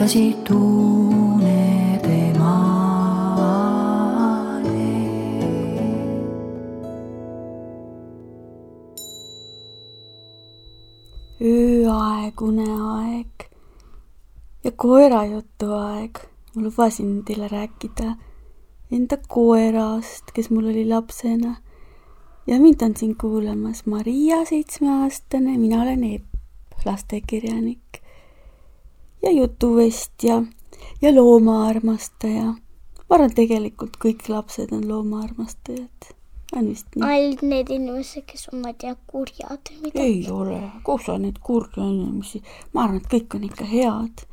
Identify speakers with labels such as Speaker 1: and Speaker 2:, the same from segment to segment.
Speaker 1: vaatasid unede maale.
Speaker 2: ööaegune aeg ja koerajutu aeg. ma lubasin teile rääkida enda koerast, kes mul oli lapsena. ja mind on siin kuulamas Maria, seitsmeaastane, mina olen Epp, lastekirjanik ja jutuvestja ja loomaarmastaja. ma arvan, tegelikult kõik lapsed on loomaarmastajad. on vist nii?
Speaker 3: ainult need inimesed, kes on, ma ei tea, kurjad
Speaker 2: ei ole, kus on neid kurje inimesi, ma arvan, et kõik on ikka head.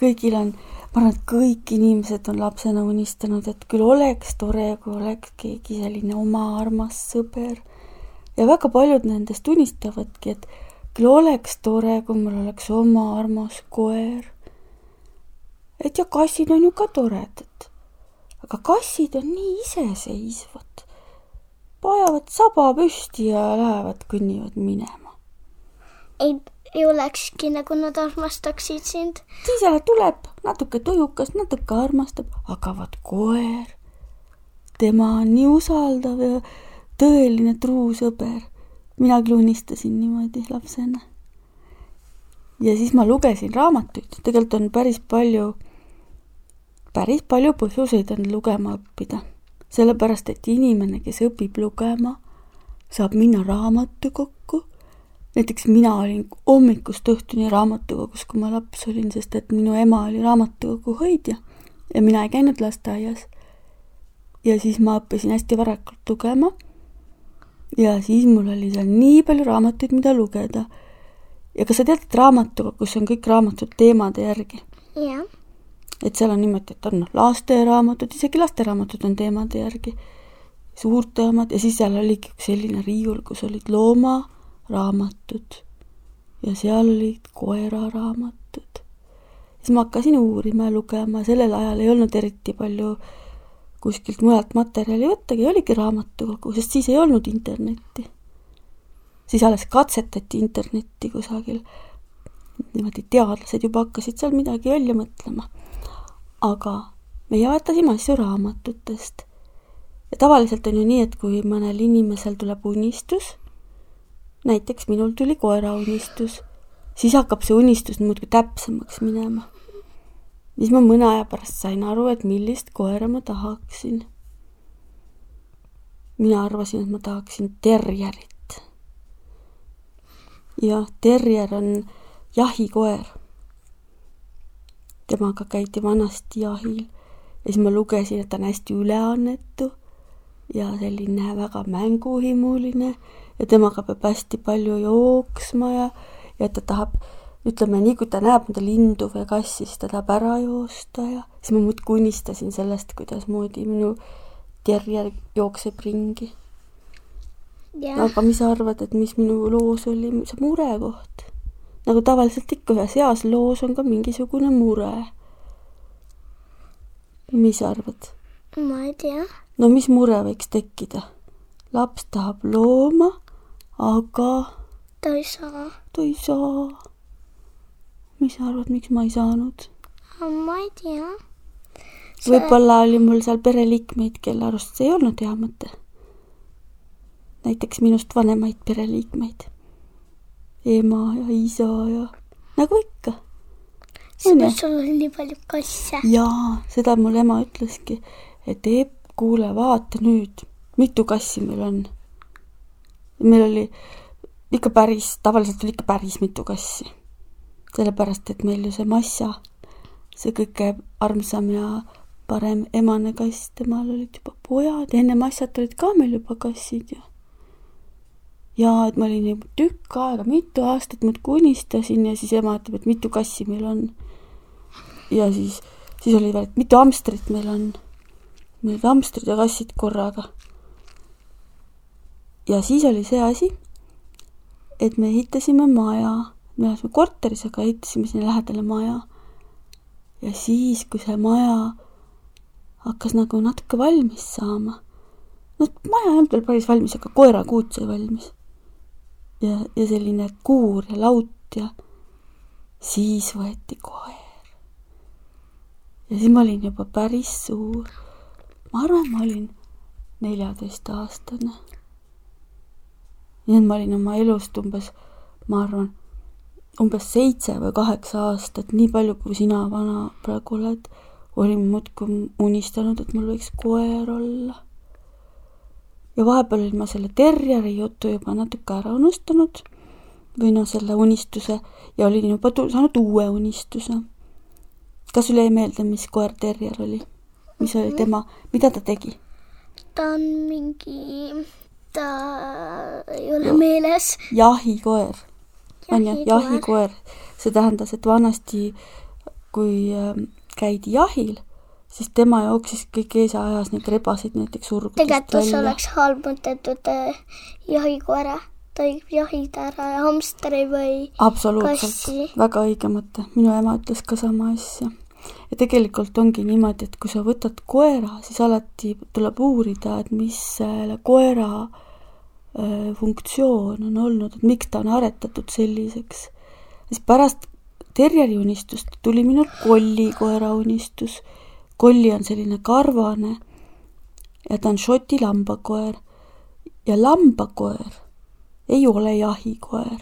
Speaker 2: kõigil on, ma arvan, et kõik inimesed on lapsena unistanud, et küll oleks tore, kui oleks keegi selline oma armas sõber. ja väga paljud nendest unistavadki, et küll oleks tore, kui mul oleks oma armas koer. et ja kassid on ju ka toredad. aga kassid on nii iseseisvad panevad saba püsti ja lähevad, kõnnivad minema.
Speaker 3: ei, ei olekski nagu nad armastaksid sind.
Speaker 2: siis jälle tuleb natuke tujukas, natuke armastab, aga vaat koer, tema on nii usaldav ja tõeline truu sõber. Mina küll unistasin niimoodi lapsena. ja siis ma lugesin raamatuid, tegelikult on päris palju, päris palju põhjuseid on lugema õppida sellepärast et inimene, kes õpib lugema, saab minna raamatukokku. näiteks mina olin hommikust õhtuni raamatukogus, kui ma laps olin, sest et minu ema oli raamatukogu hoidja ja mina ei käinud lasteaias. ja siis ma õppisin hästi varakult lugema. Ja siis mul oli seal nii palju raamatuid, mida lugeda. ja kas sa tead, et raamatukogus on kõik raamatud teemade järgi?
Speaker 3: jah,
Speaker 2: et seal on niimoodi, et on noh, lasteraamatud, isegi lasteraamatud on teemade järgi, suurte omad ja siis seal oligi üks selline riiul, kus olid loomaraamatud ja seal olid koeraraamatud. siis ma hakkasin uurima ja lugema, sellel ajal ei olnud eriti palju kuskilt mujalt materjali võttagi, oligi raamatukogu, sest siis ei olnud internetti. siis alles katsetati internetti kusagil niimoodi teadlased juba hakkasid seal midagi välja mõtlema aga meie vaatasime asju raamatutest. ja tavaliselt on ju nii, et kui mõnel inimesel tuleb unistus, näiteks minul tuli koera unistus, siis hakkab see unistus muudkui täpsemaks minema. Siis ma mõne aja pärast sain aru, et millist koera ma tahaksin. mina arvasin, et ma tahaksin terjerit. jah, terjer on jahikoer temaga käidi vanasti jahil ja siis ma lugesin, et ta on hästi üleannetu ja selline väga mänguhimuline ja temaga peab hästi palju jooksma ja, ja ta tahab, ütleme nii, kui ta näeb mõnda lindu või kassi, siis ta tahab ära joosta ja siis ma muudkui unistasin sellest, kuidasmoodi minu terjer jookseb ringi. aga mis sa arvad, et mis minu loos oli see murekoht? nagu tavaliselt ikka ühes heas loos on ka mingisugune mure. mis sa arvad?
Speaker 3: ma ei tea.
Speaker 2: no mis mure võiks tekkida? laps tahab looma, aga
Speaker 3: ta ei saa.
Speaker 2: ta ei saa. Mis sa arvad, miks ma ei saanud?
Speaker 3: ma ei tea.
Speaker 2: võib-olla oli mul seal pereliikmeid, kelle arust see ei olnud hea mõte. näiteks minust vanemaid pereliikmeid. ema ja isa ja nagu ikka.
Speaker 3: sest sul oli nii palju kasse.
Speaker 2: jaa, seda mul ema ütleski, et Epp, kuule, vaata nüüd, mitu kassi meil on. meil oli ikka päris, tavaliselt oli ikka päris mitu kassi. Sellepärast, et meil ju see Massa, see kõige armsam ja parem emane kass, temal olid juba pojad ja enne Massat olid ka meil juba kassid ju. ja et ma olin juba tükk aega, mitu aastat muudkui unistasin ja siis ema ütleb, et mitu kassi meil on. ja siis, siis oli veel, et mitu hamstrit meil on. meil olid hamstrid ja kassid korraga. ja siis oli see asi et me ehitasime maja, me elasime korteris, aga ehitasime sinna lähedale maja. ja siis, kui see maja hakkas nagu natuke valmis saama, noh, maja ei olnud veel päris valmis, aga koerakuut sai valmis. ja, ja selline kuur ja laut ja siis võeti koer. ja siis ma olin juba päris suur. ma arvan, ma olin neljateistaastane nii et ma olin oma elust umbes, ma arvan, umbes seitse või kaheksa aastat, nii palju, kui sina vana praegu oled, olin muudkui unistanud, et mul võiks koer olla. ja vahepeal olin ma selle terjeri jutu juba natuke ära unustanud või noh, selle unistuse ja olin juba saanud uue unistuse. kas sulle jäi meelde, mis koer terjer oli? mis oli tema, mida ta tegi?
Speaker 3: ta on mingi ta ei ole meeles.
Speaker 2: jahikoer, on ju, jahikoer. see tähendas, et vanasti, kui ähm, käidi jahil, siis tema jooksis kõik ees ja ajas neid rebaseid näiteks urgudest
Speaker 3: tegelikult see oleks halb mõttetud äh, jahikoera, ta võib jahida ära hamstri või
Speaker 2: absoluutselt, väga õige mõte, minu ema ütles ka sama asja. Ja tegelikult ongi niimoodi, et kui sa võtad koera, siis alati tuleb uurida, et mis selle koera äh, funktsioon on olnud, et miks ta on aretatud selliseks. siis pärast terjeri unistust tuli minul kollikoera unistus. kolli on selline karvane ja ta on Šoti lambakoer. ja lambakoer ei ole jahikoer.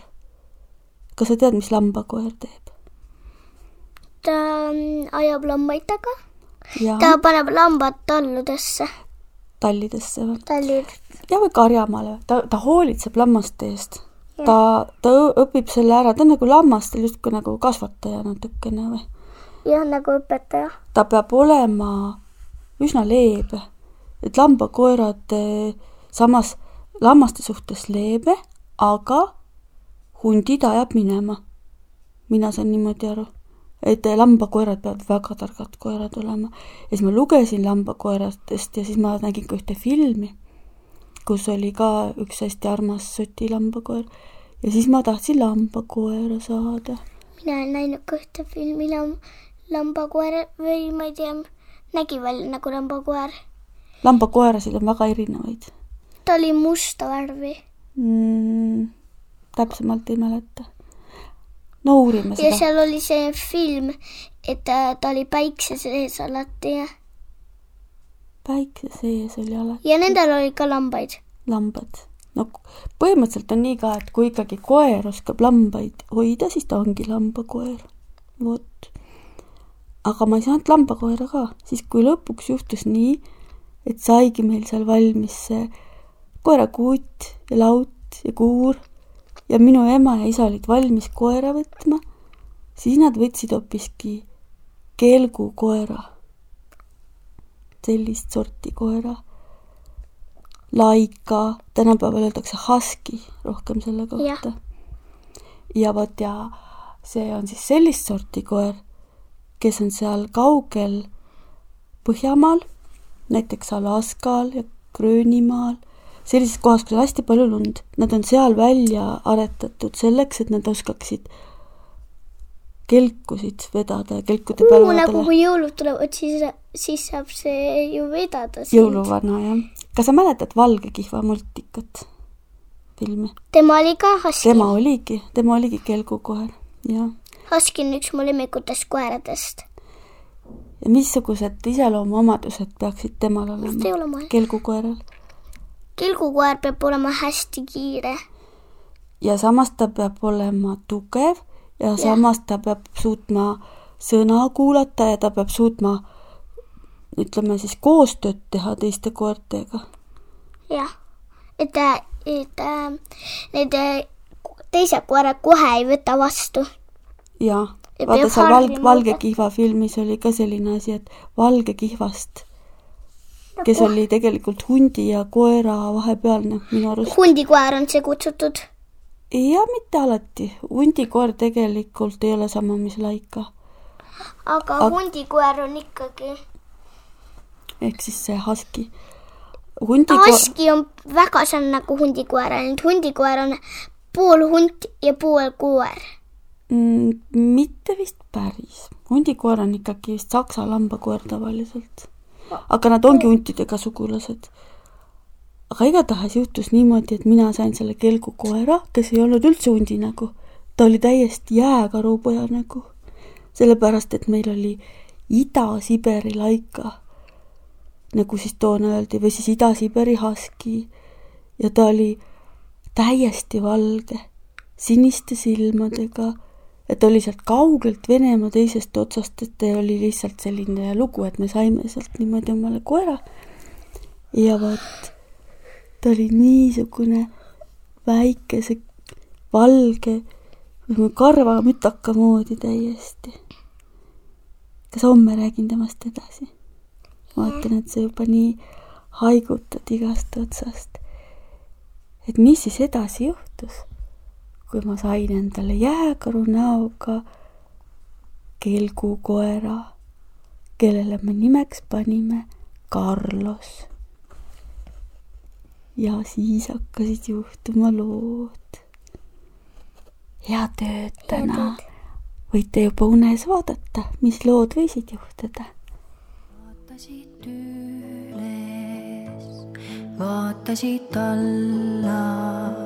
Speaker 2: kas sa tead, mis lambakoer teeb?
Speaker 3: ta mm, ajab lambaid taga. ta paneb lambad talludesse.
Speaker 2: Tallidesse või?
Speaker 3: tallid.
Speaker 2: ja või karjamaale, ta, ta hoolitseb lammaste eest. ta, ta õpib selle ära, ta on nagu lammastel justkui nagu kasvataja natukene või?
Speaker 3: jah, nagu õpetaja.
Speaker 2: ta peab olema üsna leebe, et lambakoerad eh, samas lammaste suhtes leebe, aga hundid ajab minema. mina saan niimoodi aru et lambakoerad peavad väga targad koerad olema. ja siis ma lugesin lambakoeradest ja siis ma nägin ka ühte filmi, kus oli ka üks hästi armas soti lambakoer ja siis ma tahtsin lambakoera saada.
Speaker 3: mina olen näinud ka ühte filmi lam-, lambakoer või ma ei tea, nägi välja nagu lambakoer.
Speaker 2: lambakoerasid on väga erinevaid.
Speaker 3: ta oli musta värvi
Speaker 2: mm,. täpsemalt ei mäleta no uurime seda.
Speaker 3: ja seal oli see film, et ta, ta oli päikse sees alati ja.
Speaker 2: päikse sees oli alati.
Speaker 3: ja nendel oli ka lambaid.
Speaker 2: lambad. no põhimõtteliselt on nii ka, et kui ikkagi koer oskab lambaid hoida, siis ta ongi lambakoer. vot. aga ma ei saanud lambakoera ka, siis kui lõpuks juhtus nii, et saigi meil seal valmis see koerakuut ja laut ja kuur ja minu ema ja isa olid valmis koera võtma, siis nad võtsid hoopiski kelgukoera. sellist sorti koera. Laika, tänapäeval öeldakse husky rohkem selle kohta. ja vot ja see on siis sellist sorti koer, kes on seal kaugel Põhjamaal, näiteks Alaskal ja Gröönimaal sellises kohas, kus on hästi palju lund. Nad on seal välja aretatud selleks, et nad oskaksid kelkusid vedada ja kelkude peal
Speaker 3: nagu kui jõulud tulevad, siis, siis saab see ju vedada
Speaker 2: jõuluvana, jah. kas sa mäletad Valge kihva multikat, filmi?
Speaker 3: tema oli ka Husky.
Speaker 2: tema oligi, tema oligi kelgukoer, jah.
Speaker 3: Husky on üks mu lemmikutest koeradest.
Speaker 2: ja missugused iseloomuomadused peaksid temal olema? kelgukoeral
Speaker 3: kilgukoer peab olema hästi kiire.
Speaker 2: ja samas ta peab olema tugev ja, ja samas ta peab suutma sõna kuulata ja ta peab suutma ütleme siis koostööd teha teiste koertega.
Speaker 3: jah, et, et need teised koerad kohe ei võta vastu.
Speaker 2: jaa,
Speaker 3: Ja
Speaker 2: vaata seal Valge
Speaker 3: juba.
Speaker 2: kihva filmis oli ka selline asi, et valge kihvast, kes oli tegelikult hundi ja koera vahepealne minu arust.
Speaker 3: hundikoer on see kutsutud.
Speaker 2: ja mitte alati, hundikoer tegelikult ei ole sama, mis laika.
Speaker 3: aga
Speaker 2: Ag-
Speaker 3: hundikoer on ikkagi.
Speaker 2: ehk siis see husky. hundikoer,
Speaker 3: Husky on väga sarnane nagu hundikoer, ainult hundikoer on pool hunt ja pool koer.
Speaker 2: mm, mitte vist päris. hundikoer on ikkagi vist saksa lambakoer tavaliselt. Aga nad ongi huntidega sugulased. aga igatahes juhtus niimoodi, et mina sain selle kelgukoera, kes ei olnud üldse hundi nägu. ta oli täiesti jääkarupoja nägu. sellepärast, et meil oli Ida-Siberi laika, nagu siis toona öeldi, või siis Ida-Siberi husky ja ta oli täiesti valge, siniste silmadega ta oli sealt kaugelt Venemaa teisest otsast, et oli lihtsalt selline lugu, et me saime sealt niimoodi omale koera. ja vot, ta oli niisugune väikese valge, karvamütaka moodi täiesti. kas homme räägin temast edasi? vaatan, et sa juba nii haigutad igast otsast. et mis siis edasi juhtus, kui ma sain endale jääkaru näoga kelgukoera, kellele me nimeks panime Carlos. ja siis hakkasid juhtuma lood. head ööd täna. võite juba unes vaadata, mis lood võisid juhtuda
Speaker 1: vaatasid üles, vaatasid alla,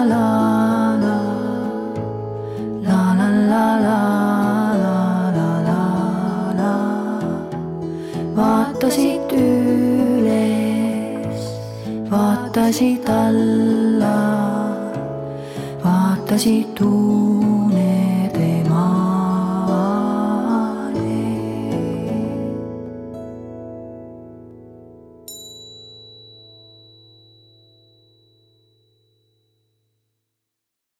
Speaker 1: vaatasid üles, vaatasid alla, vaatasid